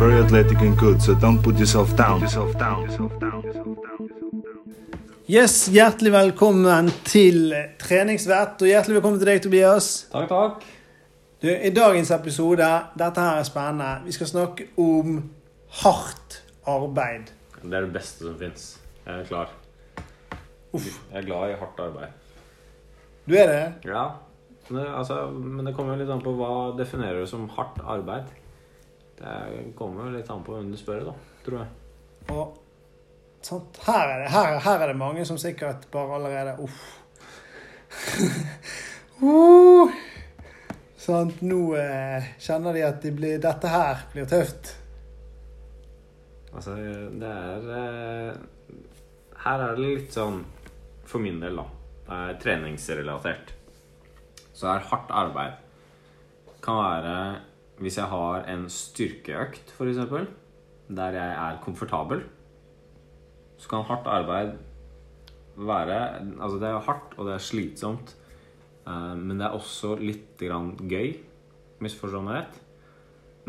very athletic and good, so don't put yourself down. Yes, Hjertelig velkommen til treningsvett, og hjertelig velkommen til deg, Tobias. Takk, takk. Du, I dagens episode, dette her er spennende, vi skal snakke om hardt arbeid. Det er det beste som fins. Jeg er klar. Uff. Jeg er glad i hardt arbeid. Du er det? Ja, men det, altså, men det kommer jo litt an på hva definerer du som hardt arbeid. Det kommer jo litt an på hvem du spør, da, tror jeg. Og sant? Her, er det, her, her er det mange som sikkert bare allerede Uff. uh, sant? Nå eh, kjenner de at de blir, dette her blir tøft. Altså, det er eh, Her er det litt sånn For min del, da. Det er treningsrelatert. Så det er hardt arbeid kan være hvis jeg har en styrkeøkt, f.eks., der jeg er komfortabel, så kan hardt arbeid være Altså, det er hardt, og det er slitsomt, eh, men det er også litt grann gøy. Misforstå meg rett.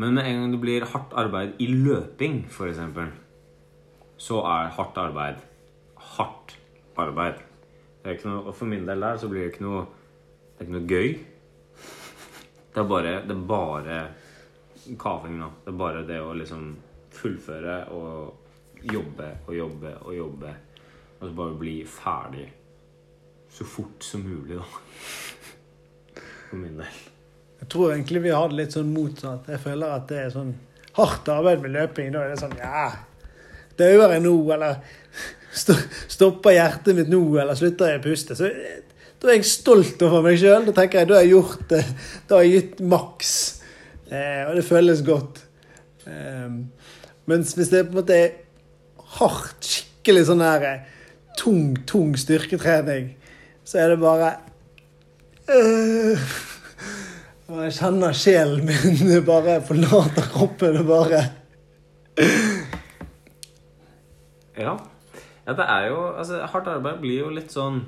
Men med en gang det blir hardt arbeid i løping, f.eks., så er hardt arbeid hardt arbeid. Noe, og for min del der så blir det ikke noe Det er ikke noe gøy. Det er bare, det er bare kaving nå. Det er bare det å liksom fullføre og jobbe og jobbe og jobbe. Og så bare bli ferdig så fort som mulig, da. For min del. Jeg tror egentlig vi har det litt sånn motsatt. Jeg føler at det er sånn hardt arbeid med løping. Da er det sånn Ja, dauer jeg nå, eller stopper hjertet mitt nå, eller slutter jeg å puste? Så da er jeg stolt over meg sjøl. Da tenker jeg da har jeg gjort det. Da har jeg gitt maks. Eh, og det føles godt. Eh, mens hvis det på en måte er hardt, skikkelig sånn her eh, tung, tung styrketrening, så er det bare øh, jeg kjenner sjelen min bare forlater kroppen og bare Ja. ja. det er jo Altså, hardt arbeid blir jo litt sånn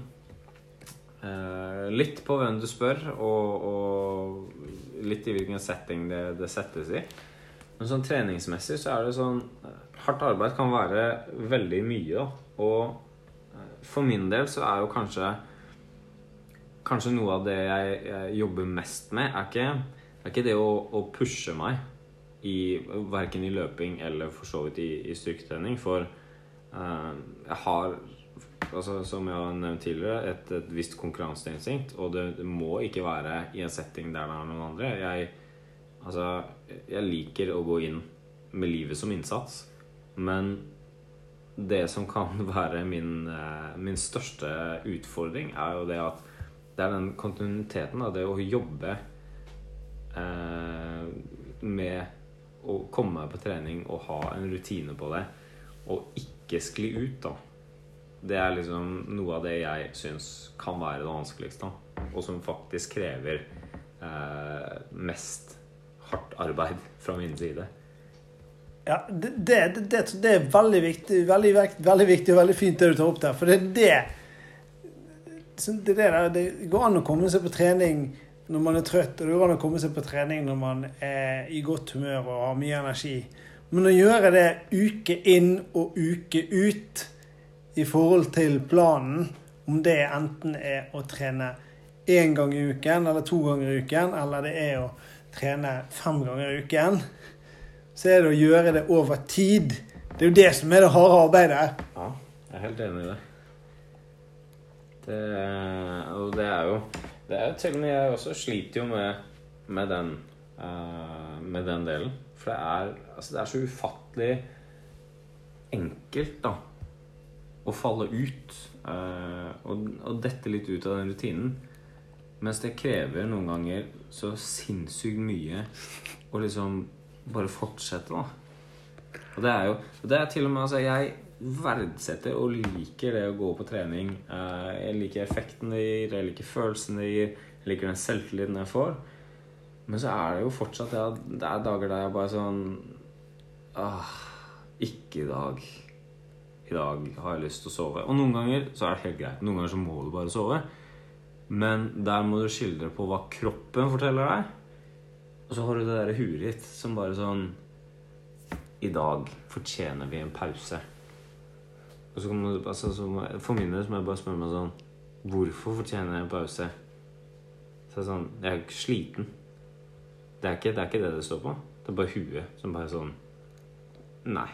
eh, Litt på hvem du spør, og, og litt i hvilken setting det, det, settes i. Men sånn treningsmessig så er det sånn Hardt arbeid kan være veldig mye, da. Og eh, for min del så er jo kanskje Kanskje noe av det jeg, jeg jobber mest med, er ikke, er ikke det å, å, pushe meg i Verken i løping eller for så vidt i, i styrketrening. For uh, jeg har, altså, som jeg har nevnt tidligere, et, et visst konkurranseinstinkt. Og det, det, må ikke være i en setting der det er noen andre. Jeg, altså, jeg liker å gå inn med livet som innsats. Men det som kan være min, uh, min største utfordring, er jo det at det er den kontinuiteten, da, det å jobbe eh, med å komme på trening og ha en rutine på det, og ikke skli ut, da. Det er liksom noe av det jeg syns kan være det vanskeligste. Og som faktisk krever eh, mest hardt arbeid fra min side. Ja, det, det, det, det er veldig viktig, veldig, veldig viktig og veldig fint det du tar opp der. For det er det det, der, det, går an å komme seg på trening når man er trøtt, og det går an å komme seg på trening når man er i godt humør og har mye energi. Men å gjøre det uke inn og uke ut i forhold til planen, om det enten er å trene én gang i uken eller to ganger i uken, eller det er å trene fem ganger i uken, så er det å gjøre det over tid. Det er jo det som er det harde arbeidet. Ja, jeg er helt enig i det. Det, og det er jo det er Til og med jeg også sliter jo med, med, den, uh, med den delen. For det er, altså det er så ufattelig enkelt, da, å falle ut. Uh, og, og dette litt ut av den rutinen. Mens det krever noen ganger så sinnssykt mye å liksom bare fortsette, da. Og det er jo og Det er til og med Altså, jeg verdsetter og liker det å gå på trening. Eh, jeg liker effekten det gir, jeg liker følelsen det gir, jeg liker den selvtilliten jeg får. Men så er det jo fortsatt ja, Det er dager der jeg bare sånn ah, Ikke i dag. I dag har jeg lyst til å sove. Og noen ganger så er det helt greit. Noen ganger så må du bare sove. Men der må du skildre på hva kroppen forteller deg. Og så har du det derre huet ditt som bare sånn I dag fortjener vi en pause. Og så kan man, altså, For min del må jeg bare spørre meg sånn Hvorfor fortjener jeg en pause? Så er sånn Jeg er sliten. Det er ikke, det er ikke det det står på. Det er bare huet som bare er sånn Nei.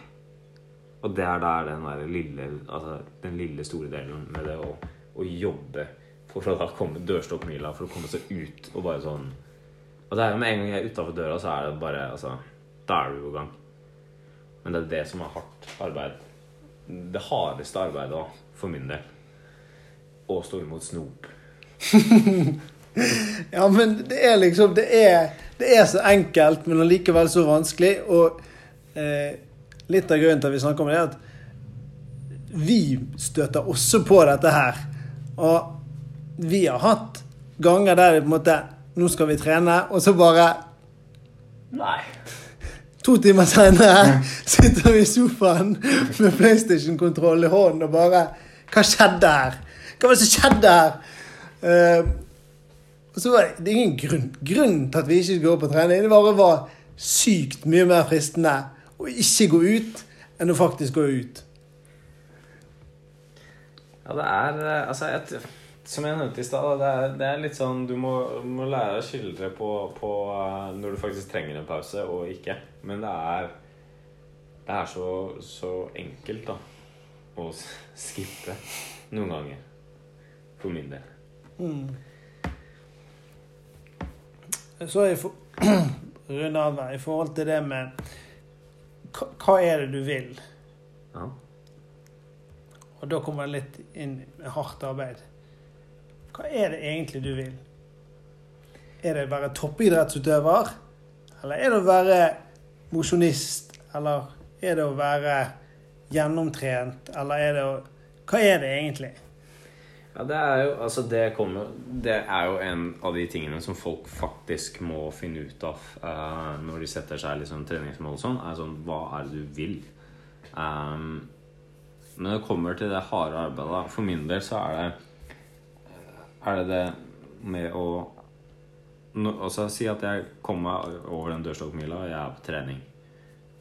Og det er der den der lille Altså den lille store delen med det å, å jobbe for å da komme dørstokkmila, for å komme seg ut og bare sånn Og det er jo med en gang jeg er utafor døra, så er det bare Altså Da er du på gang. Men det er det som er hardt arbeid. Det hardeste arbeidet da, for min del. Å stå imot snop. Ja, men det er liksom Det er, det er så enkelt, men allikevel så vanskelig. Og eh, litt av grunnen til at vi snakker om det, er at vi støter også på dette her. Og vi har hatt ganger der det på en måte Nå skal vi trene, og så bare Nei. To timer senere sitter vi i sofaen med PlayStation-kontroll i hånden og bare Hva skjedde her? Hva var det som skjedde her? Uh, så var det, det er ingen grunn. grunn til at vi ikke skulle gå på trening, det bare var sykt mye mer fristende å ikke gå ut enn å faktisk gå ut. Ja, det er eh, Altså, jeg, som jeg nevnte i stad, det, det er litt sånn Du må, må lære å skildre på, på eh, når du faktisk trenger en pause, og ikke. Men det er Det er så, så enkelt, da, å skippe noen ganger. For min del. Så jeg for, runde av her, i forhold til det med hva, er det du vil? Ja. Og da kommer det litt inn med hardt arbeid. Hva er det egentlig du vil? Er det å være toppidrettsutøver? Eller er det å være mosjonist? Eller er det å være gjennomtrent? Eller er det å Hva er det egentlig? Ja, det er jo Altså, det kommer Det er jo en av de tingene som folk faktisk må finne ut av uh, når de setter seg liksom treningsmål og sånn, er sånn Hva er det du vil? Um, når det kommer til det harde arbeidet, for min del så er det Er det det med å altså, Si at jeg kommer meg over den dørstokkmila, og jeg er på trening.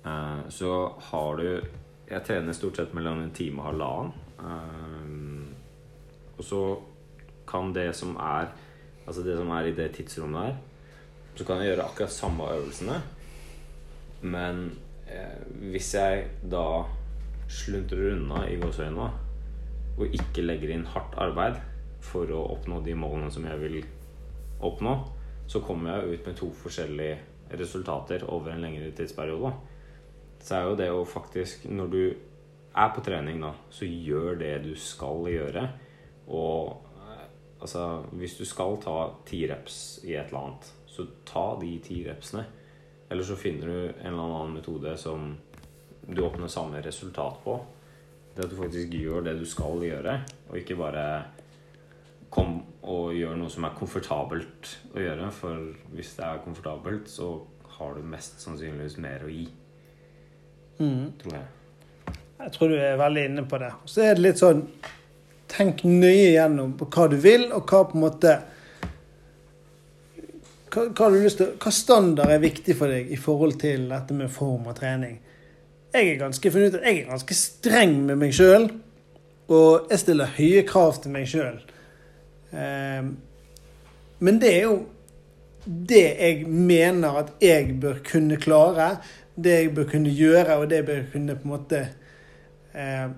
Uh, så har du Jeg trener stort sett mellom en time og halvannen. Eh, og så kan det som er Altså det som er i det tidsrommet her, så kan jeg gjøre akkurat samme øvelsene. Men eh, hvis jeg da sluntrer unna i gåseøynene og ikke legger inn hardt arbeid for å oppnå de målene som jeg vil oppnå, så kommer jeg ut med to forskjellige resultater over en lengre tidsperiode. Så er jo det å faktisk Når du er på trening, da, så gjør det du skal gjøre. Og eh, altså Hvis du skal ta ti reps i et eller annet, så ta de ti repsene. Eller så finner du en eller annen metode som du oppnår samme resultat på. Det at du faktisk gjør det du skal gjøre, og ikke bare kom og gjør noe som er komfortabelt å gjøre. For hvis det er komfortabelt, så har du mest sannsynligvis mer å gi. Tror jeg. Jeg tror du er veldig inne på det. Så er det litt sånn Tenk nøye gjennom på hva du vil, og hva på en måte hva, hva, til, hva standard er viktig for deg i forhold til dette med form og trening? Jeg er ganske ut at jeg er ganske streng med meg sjøl, og jeg stiller høye krav til meg sjøl. men det er jo det jeg mener at jeg bør kunne klare, det jeg bør kunne gjøre, og det jeg bør kunne på en måte eh,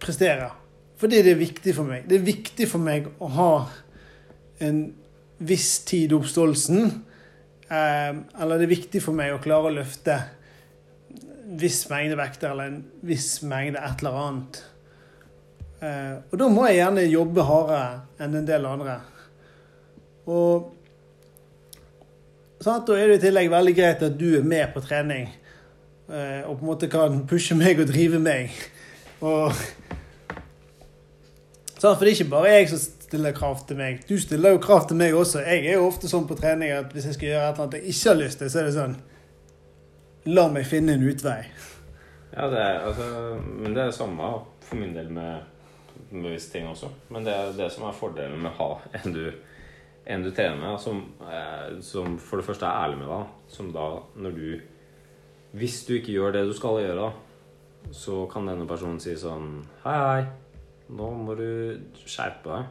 prestere. Fordi det er viktig for meg. Det er viktig for meg å ha en viss tid oppståelsen. Eh, eller det er viktig for meg å klare å løfte viss mengde vekter eller en viss mengde et eller annet. Eh, og da må jeg gjerne jobbe hardere enn en del andre. Og sant? Da er det i tillegg veldig greit at du er med på trening. eh, og på en måte kan pushe meg og drive meg. Og? For det er ikke bare jeg som stiller krav til meg. Du stiller jo krav til meg også. Jeg er jo ofte sånn på trening at hvis jeg skal gjøre et eller jeg ikke har lyst til, så er det sånn La meg finne en utvei. Ja, det er, altså, men det er det samme for min del med, med visse ting også. Men det er det som er fordelen med å ha en du, en du trener med, som, eh, som for det første er ærlig med deg. Som da, når du Hvis du ikke gjør det du skal gjøre, så kan denne personen si sånn Hei, hei, nå må du skjerpe deg.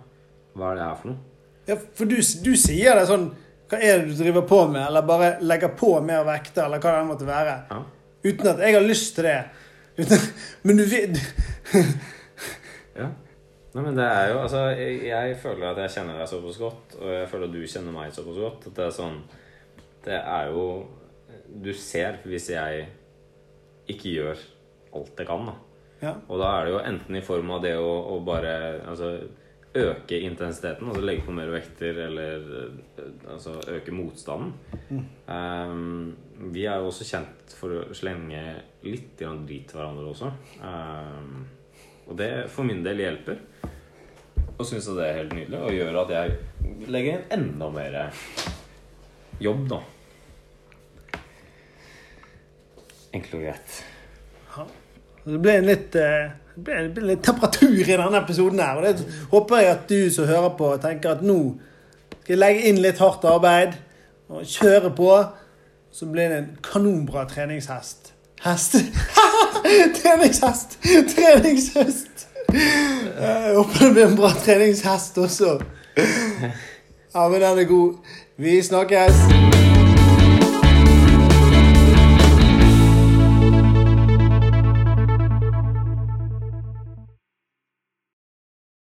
Hva er det her for noe? Ja, for du, du sier det sånn Hva er det du driver på med? Eller bare legger på mer vekter, eller hva det måtte være. Ja. Uten at jeg har lyst til det. Uten, men du vet Ja. Nei, men det er jo Altså, jeg, jeg føler at jeg kjenner deg såpass godt, og jeg føler at du kjenner meg såpass godt, at det er sånn Det er jo Du ser hvis jeg ikke gjør alt jeg kan, da. Ja. Og da er det jo enten i form av det å, å bare altså, øke intensiteten, altså legge på mer vekter, eller eh, altså, øke motstanden. Um, vi er jo også kjent for å slenge litt grann drit til hverandre også. Um, og det for min del hjelper. Og syns det er helt nydelig, og gjør at jeg legger inn enda mer jobb, da. Enkelt og greit. Det ble en litt, eh, ble, ble litt temperatur i denne episoden her. Og det håper jeg at du som hører på, tenker at nå skal jeg legge inn litt hardt arbeid og kjøre på. Så blir det en kanonbra treningshest. Hest? treningshest! Treningshest! Jeg håper det blir en bra treningshest også. Ja, men den er god. Vi snakkes.